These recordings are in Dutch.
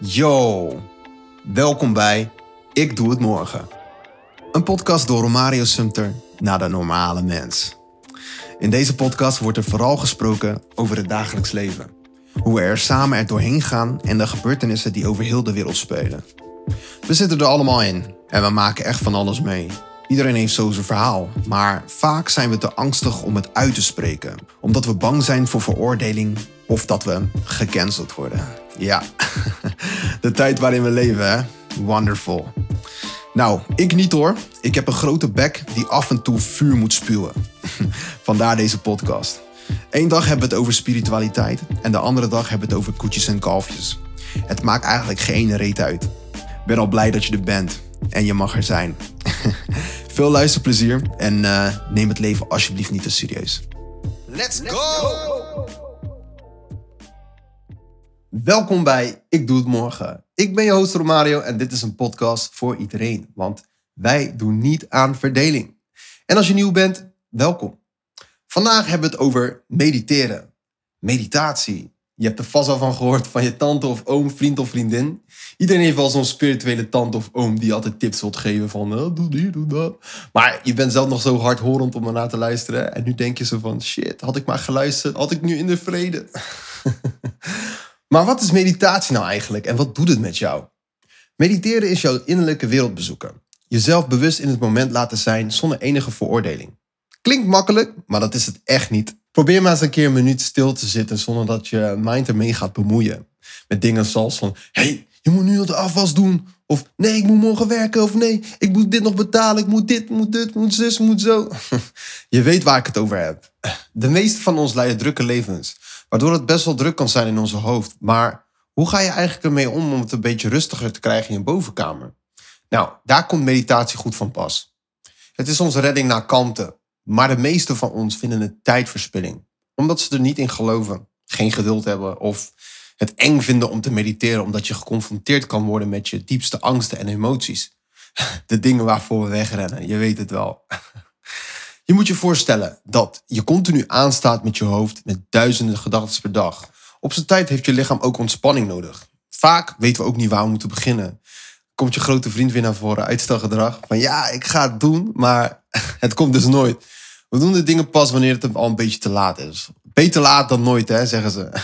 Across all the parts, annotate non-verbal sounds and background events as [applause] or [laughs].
Yo, welkom bij Ik Doe Het Morgen. Een podcast door Romario Sumter naar de normale mens. In deze podcast wordt er vooral gesproken over het dagelijks leven. Hoe we er samen er doorheen gaan en de gebeurtenissen die over heel de wereld spelen. We zitten er allemaal in en we maken echt van alles mee. Iedereen heeft zo zijn verhaal, maar vaak zijn we te angstig om het uit te spreken, omdat we bang zijn voor veroordeling of dat we gecanceld worden. Ja, [laughs] de tijd waarin we leven, hè? Wonderful. Nou, ik niet hoor. Ik heb een grote bek die af en toe vuur moet spuwen. [laughs] Vandaar deze podcast. Eén dag hebben we het over spiritualiteit en de andere dag hebben we het over koetjes en kalfjes. Het maakt eigenlijk geen reet uit. Ik ben al blij dat je er bent en je mag er zijn. [laughs] Veel luisterplezier en uh, neem het leven alsjeblieft niet te serieus. Let's go! Welkom bij Ik Doe Het Morgen. Ik ben je host Romario en dit is een podcast voor iedereen. Want wij doen niet aan verdeling. En als je nieuw bent, welkom. Vandaag hebben we het over mediteren. Meditatie. Je hebt er vast al van gehoord van je tante of oom, vriend of vriendin. Iedereen heeft wel zo'n spirituele tante of oom die altijd tips wilt geven van oh, doe die, doe dat. Maar je bent zelf nog zo hardhorend om ernaar te luisteren. En nu denk je zo van shit, had ik maar geluisterd, had ik nu in de vrede. [laughs] maar wat is meditatie nou eigenlijk en wat doet het met jou? Mediteren is jouw innerlijke wereld bezoeken. Jezelf bewust in het moment laten zijn zonder enige veroordeling. Klinkt makkelijk, maar dat is het echt niet. Probeer maar eens een keer een minuut stil te zitten zonder dat je mind ermee gaat bemoeien. Met dingen zoals van, hey, je moet nu de afwas doen. Of nee, ik moet morgen werken. Of nee, ik moet dit nog betalen. Ik moet dit, moet dit, moet zus, moet zo. [laughs] Je weet waar ik het over heb. De meeste van ons leiden drukke levens. Waardoor het best wel druk kan zijn in onze hoofd. Maar hoe ga je eigenlijk ermee om om het een beetje rustiger te krijgen in je bovenkamer? Nou, daar komt meditatie goed van pas. Het is onze redding naar kalmte. Maar de meeste van ons vinden het tijdverspilling. Omdat ze er niet in geloven, geen geduld hebben of het eng vinden om te mediteren omdat je geconfronteerd kan worden met je diepste angsten en emoties. [laughs] De dingen waarvoor we wegrennen, je weet het wel. [laughs] Je moet je voorstellen dat je continu aanstaat met je hoofd met duizenden gedachten per dag. Op zijn tijd heeft je lichaam ook ontspanning nodig. Vaak weten we ook niet waar we moeten beginnen. Komt je grote vriend weer naar voren, uitstelgedrag. Van ja, ik ga het doen, maar [laughs] het komt dus nooit. We doen de dingen pas wanneer het al een beetje te laat is. Beter laat dan nooit, hè, zeggen ze. [laughs]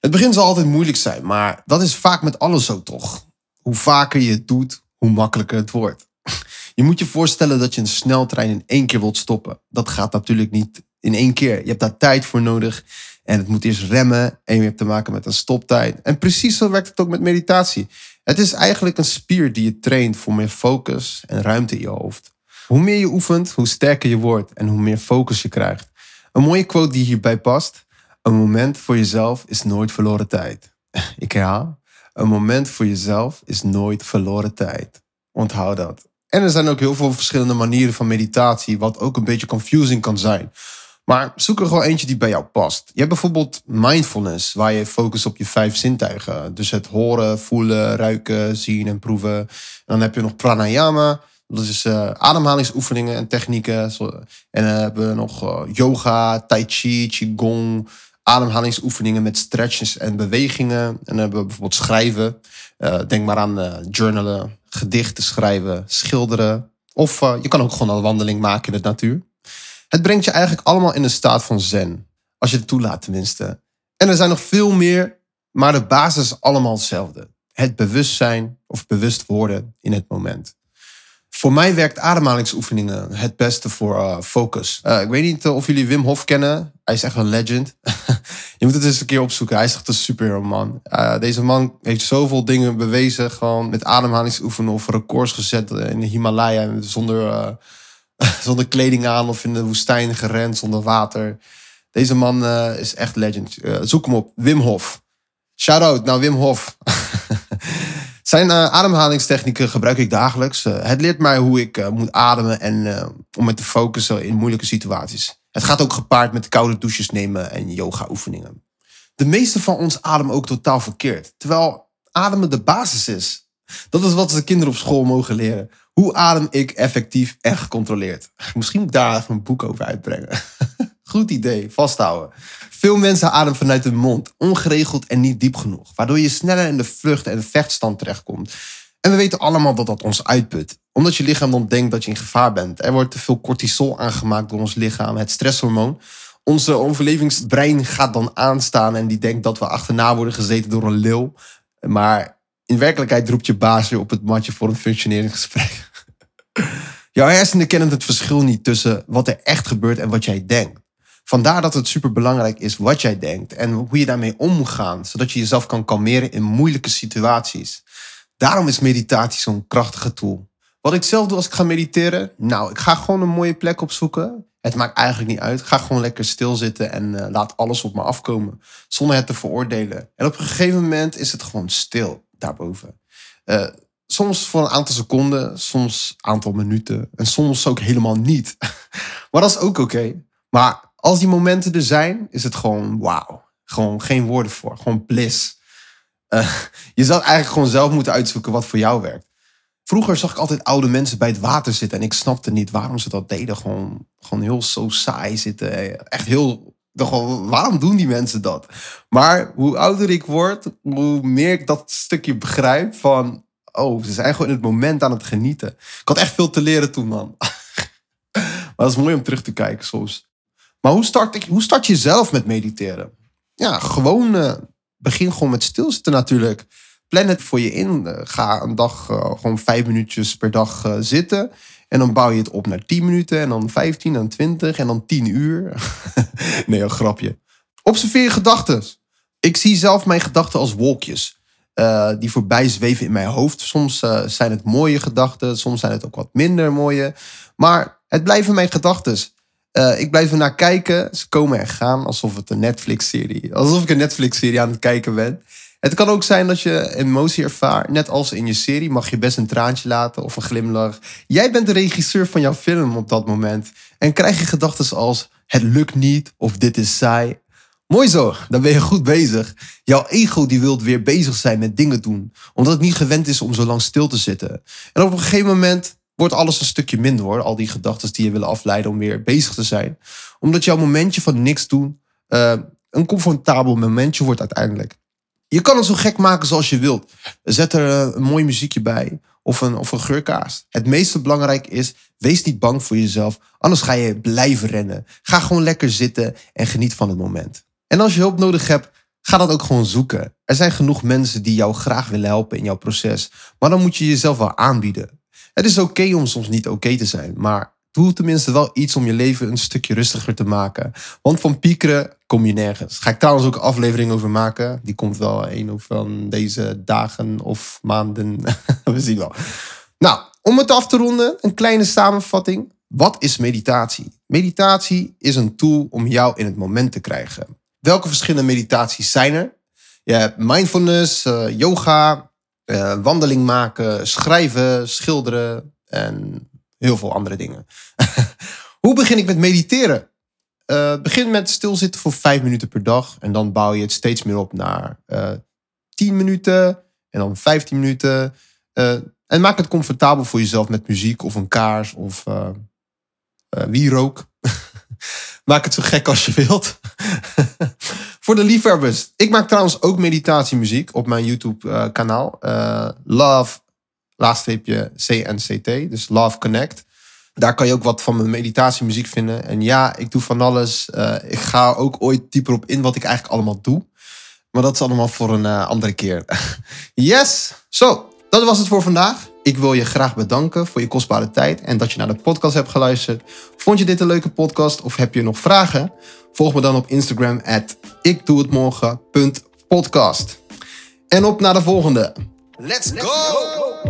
Het begin zal altijd moeilijk zijn, maar dat is vaak met alles zo toch. Hoe vaker je het doet, hoe makkelijker het wordt. [laughs] Je moet je voorstellen dat je een sneltrein in één keer wilt stoppen. Dat gaat natuurlijk niet in één keer. Je hebt daar tijd voor nodig. En het moet eerst remmen. En je hebt te maken met een stoptijd. En precies zo werkt het ook met meditatie. Het is eigenlijk een spier die je traint voor meer focus en ruimte in je hoofd. Hoe meer je oefent, hoe sterker je wordt en hoe meer focus je krijgt. Een mooie quote die hierbij past. Een moment voor jezelf is nooit verloren tijd. [laughs] Ik herhaal. Een moment voor jezelf is nooit verloren tijd. Onthoud dat. En er zijn ook heel veel verschillende manieren van meditatie, wat ook een beetje confusing kan zijn. Maar zoek er gewoon eentje die bij jou past. Je hebt bijvoorbeeld mindfulness, waar je focust op je vijf zintuigen. Dus het horen, voelen, ruiken, zien en proeven. En dan heb je nog pranayama, dat is uh, ademhalingsoefeningen en technieken. En dan hebben we nog uh, yoga, tai chi, qigong, ademhalingsoefeningen met stretches en bewegingen. En dan hebben we bijvoorbeeld schrijven. Denk maar aan journalen, gedichten schrijven, schilderen. Of je kan ook gewoon een wandeling maken in de natuur. Het brengt je eigenlijk allemaal in een staat van zen. Als je het toelaat tenminste. En er zijn nog veel meer, maar de basis is allemaal hetzelfde. Het bewustzijn of bewust worden in het moment. Voor mij werkt ademhalingsoefeningen het beste voor uh, focus. Uh, ik weet niet of jullie Wim Hof kennen. Hij is echt een legend. [laughs] je moet het eens een keer opzoeken. Hij is echt een superhero man. Deze man heeft zoveel dingen bewezen. Gewoon met ademhalingsoefenen of records gezet in de Himalaya. Zonder, [laughs] zonder kleding aan of in de woestijn gerend zonder water. Deze man is echt legend. zoek hem op. Wim Hof. Shout out naar Wim Hof. [laughs] Zijn uh, ademhalingstechnieken gebruik ik dagelijks. Uh, het leert mij hoe ik uh, moet ademen en om me te focussen in moeilijke situaties. Het gaat ook gepaard met koude douches nemen en yoga oefeningen. De meeste van ons ademen ook totaal verkeerd. Terwijl ademen de basis is. Dat is wat de kinderen op school mogen leren. Hoe adem ik effectief en gecontroleerd? Misschien moet ik daar even een boek over uitbrengen. [laughs] Goed idee, vasthouden. Veel mensen ademen vanuit de mond, ongeregeld en niet diep genoeg, waardoor je sneller in de vlucht- en vechtstand terechtkomt. En we weten allemaal dat dat ons uitput, omdat je lichaam dan denkt dat je in gevaar bent. Er wordt te veel cortisol aangemaakt door ons lichaam, het stresshormoon. Onze overlevingsbrein gaat dan aanstaan en die denkt dat we achterna worden gezeten door een leeuw. Maar in werkelijkheid roept je baas je op het matje voor een functionerend gesprek. [laughs] Jouw hersenen kennen het verschil niet tussen wat er echt gebeurt en wat jij denkt. Vandaar dat het superbelangrijk is wat jij denkt en hoe je daarmee om moet gaan, zodat je jezelf kan kalmeren in moeilijke situaties. Daarom is meditatie zo'n krachtige tool. Wat ik zelf doe als ik ga mediteren, nou, ik ga gewoon een mooie plek opzoeken. Het maakt eigenlijk niet uit. Ga gewoon lekker stilzitten en uh, laat alles op me afkomen, zonder het te veroordelen. En op een gegeven moment is het gewoon stil daarboven. Uh, soms voor een aantal seconden, soms een aantal minuten en soms ook helemaal niet. [laughs] maar dat is ook oké. Maar als die momenten er zijn, is het gewoon wauw. Gewoon geen woorden voor. Gewoon bliss. Uh, je zou eigenlijk gewoon zelf moeten uitzoeken wat voor jou werkt. Vroeger zag ik altijd oude mensen bij het water zitten. En ik snapte niet waarom ze dat deden. Gewoon, gewoon heel zo saai zitten. Echt heel. Gewoon, waarom doen die mensen dat? Maar hoe ouder ik word, hoe meer ik dat stukje begrijp van. Oh, ze zijn gewoon in het moment aan het genieten. Ik had echt veel te leren toen, man. [laughs] maar dat is mooi om terug te kijken soms. Maar hoe start, ik, hoe start je zelf met mediteren? Ja, gewoon uh, begin gewoon met stilzitten natuurlijk. Plan het voor je in. Uh, ga een dag uh, gewoon vijf minuutjes per dag zitten. En dan bouw je het op naar 10 minuten. En dan 15, en 20 en dan 10 uur. [laughs] nee, een grapje. Observeer je gedachten. Ik zie zelf mijn gedachten als wolkjes. die voorbij zweven in mijn hoofd. Soms zijn het mooie gedachten. Soms zijn het ook wat minder mooie. Maar het blijven mijn gedachten. Uh, ik blijf er naar kijken. Ze komen en gaan alsof het een Netflix-serie Alsof ik een Netflix-serie aan het kijken ben. Het kan ook zijn dat je emotie ervaart. Net als in je serie mag je best een traantje laten of een glimlach. Jij bent de regisseur van jouw film op dat moment. En krijg je gedachten als het lukt niet of dit is saai. Mooi zo, dan ben je goed bezig. Jouw ego die wilt weer bezig zijn met dingen doen. Omdat het niet gewend is om zo lang stil te zitten. En op een gegeven moment wordt alles een stukje minder hoor. Al die gedachten die je willen afleiden om weer bezig te zijn. Omdat jouw momentje van niks doen uh, een comfortabel momentje wordt uiteindelijk. Je kan het zo gek maken zoals je wilt. Zet er eh, een mooi muziekje bij of een, of een geurkaas. Het meeste belangrijk is, wees niet bang voor jezelf. Anders ga je blijven rennen. Ga gewoon lekker zitten en geniet van het moment. En als je hulp nodig hebt, ga dat ook gewoon zoeken. Er zijn genoeg mensen die jou graag willen helpen in jouw proces. Maar dan moet je jezelf wel aanbieden. Het is oké om soms niet oké te zijn, maar doe tenminste wel iets om je leven een stukje rustiger te maken. Want van piekeren kom je nergens. Ga ik trouwens ook een aflevering over maken. Die komt wel een of van deze dagen of maanden. [laughs] We zien wel. Nou, om het af te ronden, een kleine samenvatting. Wat is meditatie? Meditatie is een tool om jou in het moment te krijgen. Welke verschillende meditaties zijn er? Je hebt mindfulness, uh, yoga, uh, wandeling maken, schrijven, schilderen en heel veel andere dingen. [laughs] Hoe begin ik met mediteren? Uh, begin met stilzitten voor vijf minuten per dag. En dan bouw je het steeds meer op naar uh, 10 minuten. En dan 15 minuten. En maak het comfortabel voor jezelf met muziek of een kaars of wierook. [laughs] maak het zo gek als je wilt. [laughs] Voor de liefhebbers. Ik maak trouwens ook meditatiemuziek op mijn YouTube-kanaal. Uh, uh, Love, laagstreepje CNCT. Dus Love Connect. Daar kan je ook wat van mijn meditatiemuziek vinden. En ja, ik doe van alles. Uh, ik ga ook ooit dieper op in wat ik eigenlijk allemaal doe. Maar dat is allemaal voor een andere keer. [laughs] yes! Zo, dat was het voor vandaag. Ik wil je graag bedanken voor je kostbare tijd en dat je naar de podcast hebt geluisterd. Vond je dit een leuke podcast of heb je nog vragen? Volg me dan op Instagram at ikdoehetmorgen.podcast. En op naar de volgende. Let's go!